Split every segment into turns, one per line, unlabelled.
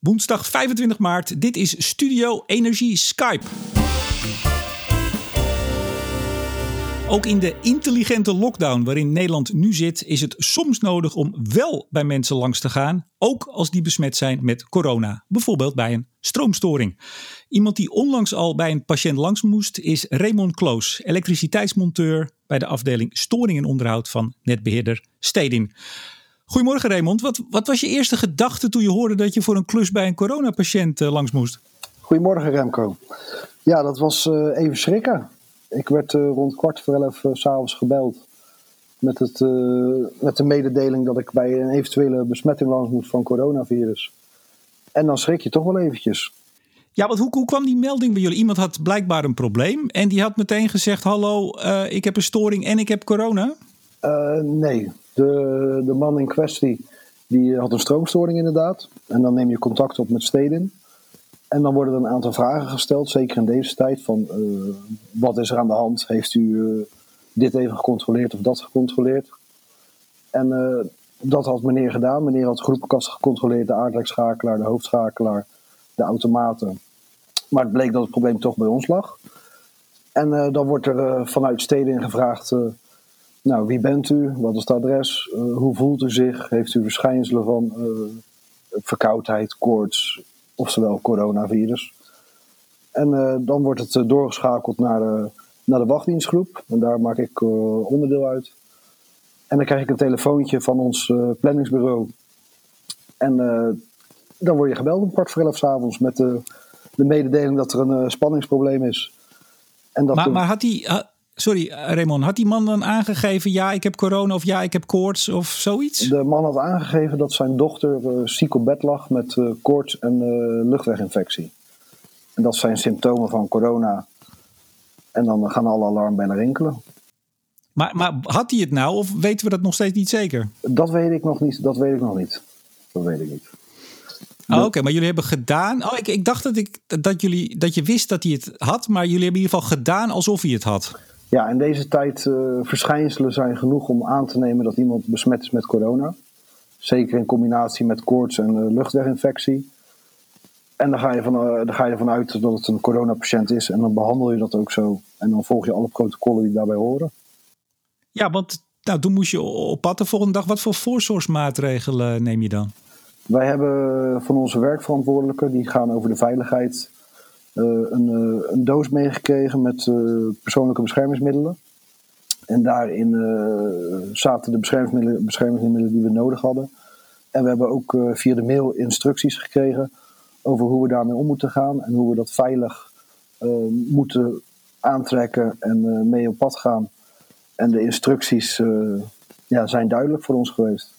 Woensdag 25 maart. Dit is Studio Energie Skype. Ook in de intelligente lockdown waarin Nederland nu zit, is het soms nodig om wel bij mensen langs te gaan, ook als die besmet zijn met corona, bijvoorbeeld bij een stroomstoring. Iemand die onlangs al bij een patiënt langs moest is Raymond Kloos, elektriciteitsmonteur bij de afdeling Storing en Onderhoud van netbeheerder Stedin. Goedemorgen Raymond, wat, wat was je eerste gedachte toen je hoorde dat je voor een klus bij een coronapatiënt uh, langs moest?
Goedemorgen Remco. Ja, dat was uh, even schrikken. Ik werd uh, rond kwart voor elf s s'avonds gebeld met, het, met de mededeling dat ik bij een eventuele besmetting langs moest van coronavirus. En dan schrik je toch wel eventjes.
Ja, want hoe, hoe kwam die melding bij jullie? Iemand had blijkbaar een probleem en die had meteen gezegd: Hallo, ik heb een storing en ik heb corona?
nee, de, de man in kwestie die had een stroomstoring inderdaad. En dan neem je contact op met steden. En dan worden er een aantal vragen gesteld, zeker in deze tijd. Van uh, wat is er aan de hand? Heeft u uh, dit even gecontroleerd of dat gecontroleerd? En uh, dat had meneer gedaan. Meneer had groepenkast gecontroleerd, de aardrijksschakelaar, de hoofdschakelaar, de automaten. Maar het bleek dat het probleem toch bij ons lag. En dan wordt er vanuit steden gevraagd nou, wie bent u? Wat is het adres? Uh, hoe voelt u zich? Heeft u verschijnselen van uh, verkoudheid, koorts, oftewel coronavirus? En uh, dan wordt het doorgeschakeld naar de, naar de wachtdienstgroep. En daar maak ik onderdeel uit. En dan krijg ik een telefoontje van ons planningsbureau. En dan word je gebeld om kwart voor elf avonds met de, de mededeling dat er een spanningsprobleem is.
En dat maar, maar had hij Sorry, eh, Raymond, had die man dan aangegeven: ja, ik heb corona of ja, ik heb koorts of zoiets?
De man had aangegeven dat zijn dochter uh, ziek op bed lag met uh, koorts en uh, luchtweginfectie. En dat zijn symptomen van corona. En dan gaan alle alarmbellen rinkelen.
Maar, maar had hij het nou of weten we dat nog steeds niet zeker?
Dat weet ik nog niet. Dat weet ik nog niet. Dat weet ik niet.
Oh, Oké, maar jullie hebben gedaan. Oh, ik, ik dacht dat, ik, dat, jullie, dat je wist dat hij het had, maar jullie hebben in ieder geval gedaan alsof hij het had.
Ja, in deze tijd uh, verschijnselen zijn genoeg om aan te nemen dat iemand besmet is met corona. Zeker in combinatie met koorts en uh, luchtweginfectie. En dan ga, je van, uh, dan ga je ervan uit dat het een coronapatiënt is en dan behandel je dat ook zo. En dan volg je alle protocollen die daarbij horen.
Ja, want nou, toen moest je op pad de volgende dag. Wat voor voorzorgsmaatregelen neem je dan?
Wij hebben van onze werkverantwoordelijken, die gaan over de veiligheid eh, een, eh, een, doos meegekregen met eh, persoonlijke beschermingsmiddelen. En daarin zaten de beschermingsmiddelen, beschermingsmiddelen die we nodig hadden. En we hebben ook via de mail instructies gekregen over hoe we daarmee om moeten gaan en hoe we dat veilig moeten aantrekken en mee op pad gaan. En de instructies ja, zijn duidelijk voor ons geweest.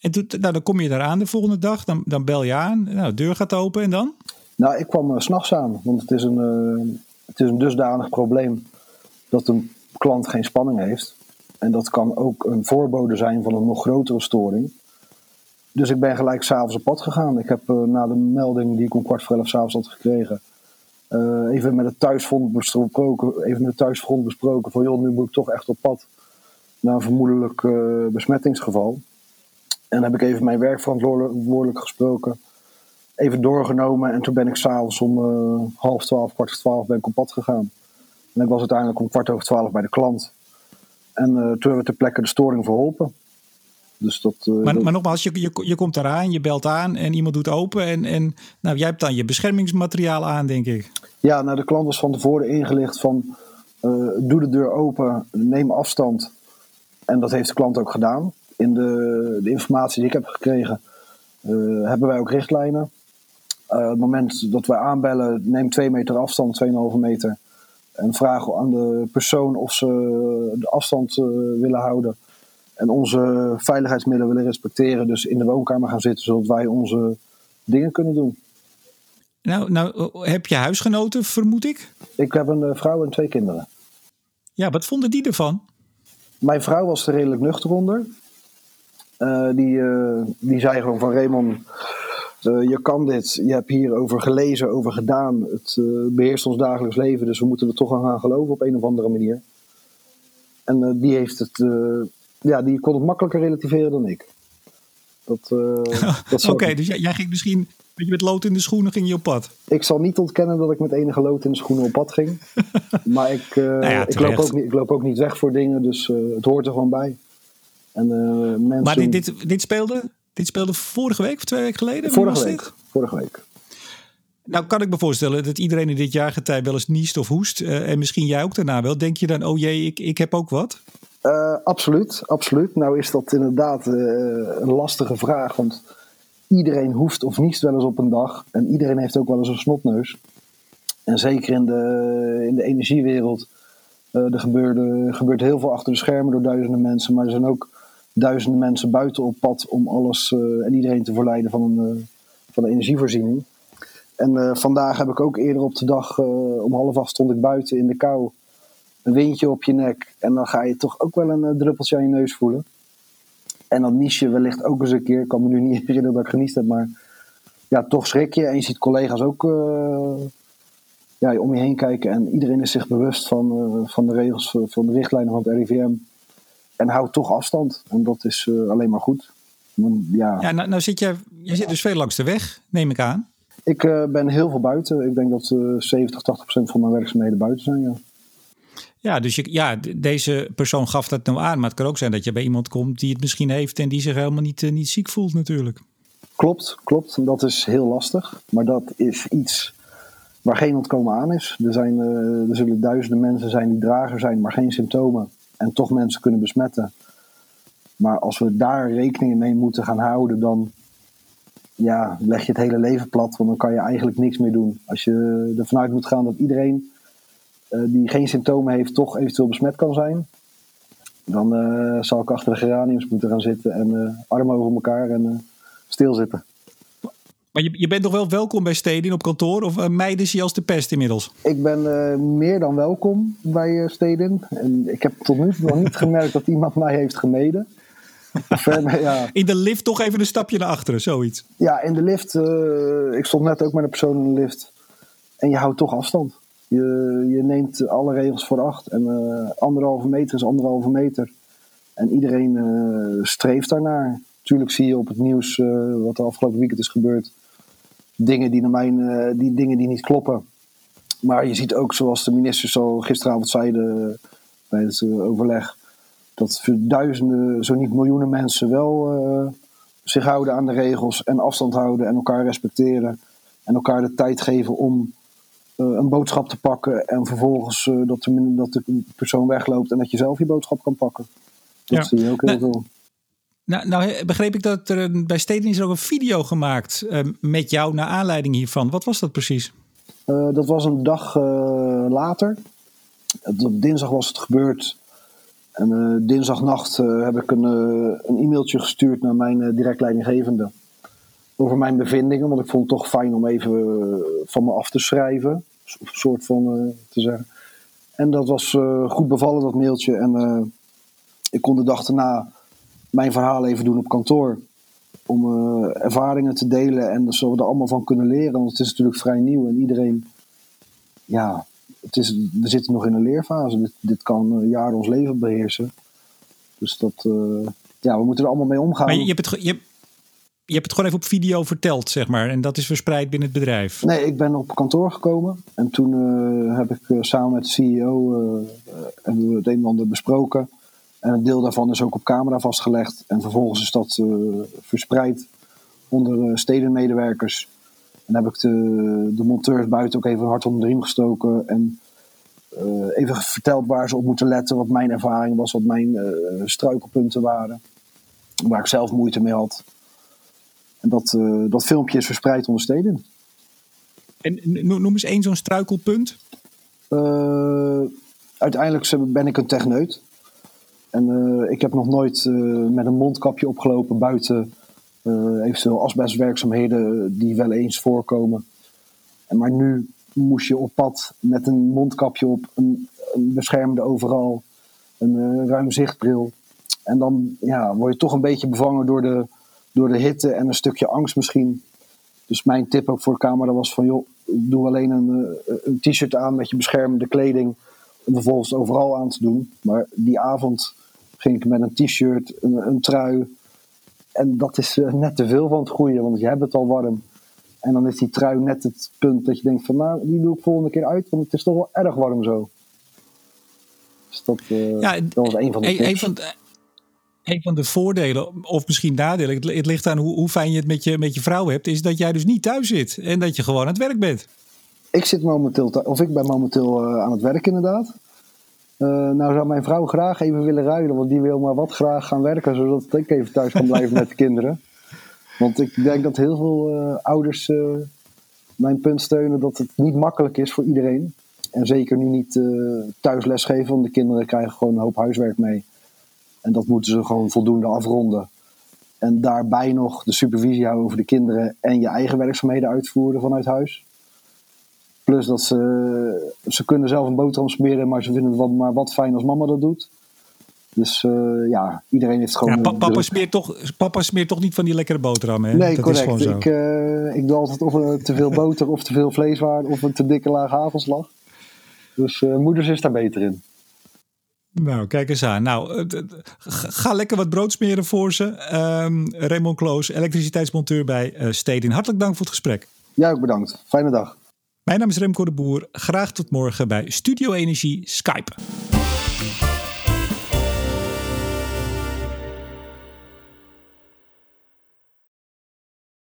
En nou, dan kom je daar aan de volgende dag, dan, dan bel je aan, nou, de deur gaat open en dan?
Nou, ik kwam uh, s'nachts aan, want het is, een, uh, het is een dusdanig probleem dat een klant geen spanning heeft. En dat kan ook een voorbode zijn van een nog grotere storing. Dus ik ben gelijk s'avonds op pad gegaan. Ik heb uh, na de melding die ik om kwart voor elf s'avonds had gekregen, even met het thuisfront besproken, even met het thuisfront besproken van joh, nu moet ik toch echt op pad naar een vermoedelijk besmettingsgeval. En dan heb ik even mijn werkverantwoordelijk gesproken even doorgenomen. En toen ben ik s'avonds om uh, half twaalf, kwart voor twaalf ben ik op pad gegaan. En ik was uiteindelijk om kwart over twaalf bij de klant. En uh, toen hebben we ter plekke de storing verholpen. Dus dat, uh,
maar, maar nogmaals, je, je, je komt eraan, je belt aan en iemand doet open. En, en nou, jij hebt dan je beschermingsmateriaal aan, denk ik.
Ja, nou, de klant was van tevoren ingelicht van... doe de deur open, neem afstand. En dat heeft de klant ook gedaan. In de, de informatie die ik heb gekregen... hebben wij ook richtlijnen. Uh, het moment dat wij aanbellen, neem twee meter afstand, 2,5 meter. En vragen aan de persoon of ze de afstand uh, willen houden. En onze veiligheidsmiddelen willen respecteren. Dus in de woonkamer gaan zitten, zodat wij onze dingen kunnen doen.
Nou, nou heb je huisgenoten, vermoed ik?
Ik heb een uh, vrouw en twee kinderen.
Ja, wat vonden die ervan?
Mijn vrouw was er redelijk nuchter onder. die, die zei gewoon van Raymond uh, je kan dit, je hebt hierover gelezen, over gedaan. Het uh, beheerst ons dagelijks leven, dus we moeten er toch aan gaan geloven op een of andere manier. En uh, die heeft het, ja, die kon het makkelijker relativeren dan ik.
Oké, okay, dus jij, jij, ging misschien je met lood in de schoenen ging je op pad?
Ik zal niet ontkennen dat ik met enige lood in de schoenen op pad ging. maar ik, nou ik, loop ook niet, ik loop ook niet weg voor dingen, dus het hoort er gewoon bij.
En, mensen... Maar dit, dit, dit, speelde, dit speelde vorige week of twee weken geleden?
Vorige week. Vorige week.
Nou kan ik me voorstellen dat iedereen in dit jaargetij wel eens niest of hoest. en misschien jij ook daarna wel. Denk je dan, oh jee, ik, ik heb ook wat?
absoluut, absoluut. Nou is dat inderdaad een lastige vraag, want iedereen hoeft of niest wel eens op een dag. En iedereen heeft ook wel eens een snotneus. En zeker in de, in de energiewereld. Er, gebeurde, gebeurt heel veel achter de schermen door duizenden mensen. Maar er zijn ook duizenden mensen buiten op pad om alles uh, en iedereen te verleiden van, een, uh, van de energievoorziening. En vandaag heb ik ook eerder op de dag, om half acht stond ik buiten in de kou. Een windje op je nek. En dan ga je toch ook wel een druppeltje aan je neus voelen. En dan nies je wellicht ook eens een keer. Ik kan me nu niet herinneren dat ik geniest heb, maar ja, toch schrik je. En je ziet collega's ook ja, om je heen kijken. En iedereen is zich bewust van, van de regels, van de richtlijnen van het RIVM. En houdt toch afstand. En dat is uh, alleen maar goed.
ja, ja nou, nou, zit je, je zit dus veel langs de weg, neem ik aan.
Ik ben heel veel buiten. Ik denk dat 70, 80 procent van mijn werkzaamheden buiten zijn, ja.
Ja, dus je, ja, deze persoon gaf dat nou aan. Maar het kan ook zijn dat je bij iemand komt die het misschien heeft en die zich helemaal niet, niet ziek voelt natuurlijk.
Klopt, klopt. Dat is heel lastig. Maar dat is iets waar geen ontkomen aan is. Er, zijn, er zullen duizenden mensen zijn die drager zijn, maar geen symptomen. En toch mensen kunnen besmetten. Maar als we daar rekening mee moeten gaan houden, dan ja, leg je het hele leven plat. Want dan kan je eigenlijk niks meer doen. Als je ervan uit moet gaan dat iedereen eh, die geen symptomen heeft, toch eventueel besmet kan zijn. Dan uh, zal ik achter de geraniums moeten gaan zitten en uh, armen over elkaar en stilzitten.
Maar je, je bent nog wel welkom bij Stedin op kantoor of mijden ze je als de pest inmiddels?
Ik ben meer dan welkom bij Stedin. En ik heb tot nu toe nog niet gemerkt dat iemand mij heeft gemeden.
Verder, ja. In de lift toch even een stapje naar achteren, zoiets?
Ja, in de lift. ik stond net ook met een persoon in de lift. En je houdt toch afstand. Je, je neemt alle regels voor acht. En uh, anderhalve meter is anderhalve meter. En iedereen uh, streeft daarnaar. Tuurlijk zie je op het nieuws uh, wat de afgelopen weekend is gebeurd. Dingen die, naar mijn, die, dingen die niet kloppen. Maar je ziet ook, zoals de ministers zo gisteravond zeiden bij het overleg, dat duizenden, zo niet miljoenen mensen wel zich houden aan de regels en afstand houden en elkaar respecteren. En elkaar de tijd geven om eh, een boodschap te pakken en vervolgens uh, dat, de, dat de persoon wegloopt en dat je zelf je boodschap kan pakken. Dat ja. zie je ook heel veel.
Nou, nou, begreep ik dat er bij Steden is ook een video gemaakt uh, met jou naar aanleiding hiervan. Wat was dat precies?
dat was een dag later. Op dinsdag was het gebeurd. En dinsdagnacht heb ik een, een e-mailtje gestuurd naar mijn direct leidinggevende over mijn bevindingen. Want ik vond het toch fijn om even van me af te schrijven soort van eh, te zeggen. En dat was eh, goed bevallen, dat mailtje. En eh, ik kon de dag daarna mijn verhaal even doen op kantoor. Om ervaringen te delen en zodat we er allemaal van kunnen leren. Want het is natuurlijk vrij nieuw en iedereen, ja, het is, we zitten nog in een leerfase. Dit, dit kan jaren ons leven beheersen. Dus dat, ja, we moeten er allemaal mee omgaan.
Maar je, je hebt het, je, je hebt het gewoon even op video verteld, zeg maar. En dat is verspreid binnen het bedrijf.
Nee, ik ben op kantoor gekomen. En toen uh, heb ik uh, samen met de CEO uh, we het een en ander besproken. En een deel daarvan is ook op camera vastgelegd. En vervolgens is dat verspreid onder stedenmedewerkers. En heb ik de, de monteurs buiten ook even hard onder de riem gestoken. En even verteld waar ze op moeten letten. Wat mijn ervaring was, wat mijn struikelpunten waren. Waar ik zelf moeite mee had. En dat, uh, dat filmpje is verspreid onder steden.
En noem eens één zo'n struikelpunt.
Uiteindelijk ben ik een techneut. En uh, ik heb nog nooit met een mondkapje opgelopen buiten eventueel asbestwerkzaamheden die wel eens voorkomen. En maar nu moest je op pad met een mondkapje op, een, een beschermde overal, een ruim zichtbril. En dan ja, word je toch een beetje bevangen door de, door de hitte en een stukje angst misschien. Dus mijn tip ook voor de camera was van joh, doe alleen een, eh, een t-shirt aan met je beschermende kleding. Om vervolgens overal aan te doen. Maar die avond ging ik met een t-shirt, een, een trui. En dat is eh, net te veel van het goede, want je hebt het al warm. En dan is die trui net het punt dat je denkt van nou, die doe ik volgende keer uit, want het is toch wel erg warm zo. Dus dat, uh, ja, dat was een van de
een, een van de, een van de voordelen, of misschien nadelen, het, het ligt aan hoe, hoe, fijn je het met je, met je vrouw hebt, is dat jij dus niet thuis zit en dat je gewoon aan het werk bent.
Ik zit momenteel, of ik ben momenteel uh, aan het werk inderdaad. Uh, nou zou mijn vrouw graag even willen ruilen, want die wil maar wat graag gaan werken, zodat ik even thuis kan blijven met de kinderen. Want ik denk dat heel veel uh, ouders mijn punt steunen dat het niet makkelijk is voor iedereen. En zeker nu niet thuis lesgeven, want de kinderen krijgen gewoon een hoop huiswerk mee. En dat moeten ze gewoon voldoende afronden. En daarbij nog de supervisie houden over de kinderen en je eigen werkzaamheden uitvoeren vanuit huis. Plus dat ze, ze kunnen zelf een boterham smeren, maar ze vinden het wat, maar wat fijn als mama dat doet. Dus uh, ja, iedereen heeft gewoon. Ja,
papa, smeert toch, papa smeert toch niet van die lekkere boterham, hè?
Nee, dat correct. Is ik, uh, ik doe altijd of te veel boter of te veel vleeswaarde of een te dikke laag hagelslag. Dus uh, moeders is daar beter in.
Nou, kijk eens aan. Nou, ga lekker wat brood smeren voor ze. Um, Raymond Kloos, elektriciteitsmonteur bij Stedin. Hartelijk dank voor het gesprek.
Ja, ook bedankt. Fijne dag.
Mijn naam is Remco de Boer. Graag tot morgen bij Studio Energie Skype.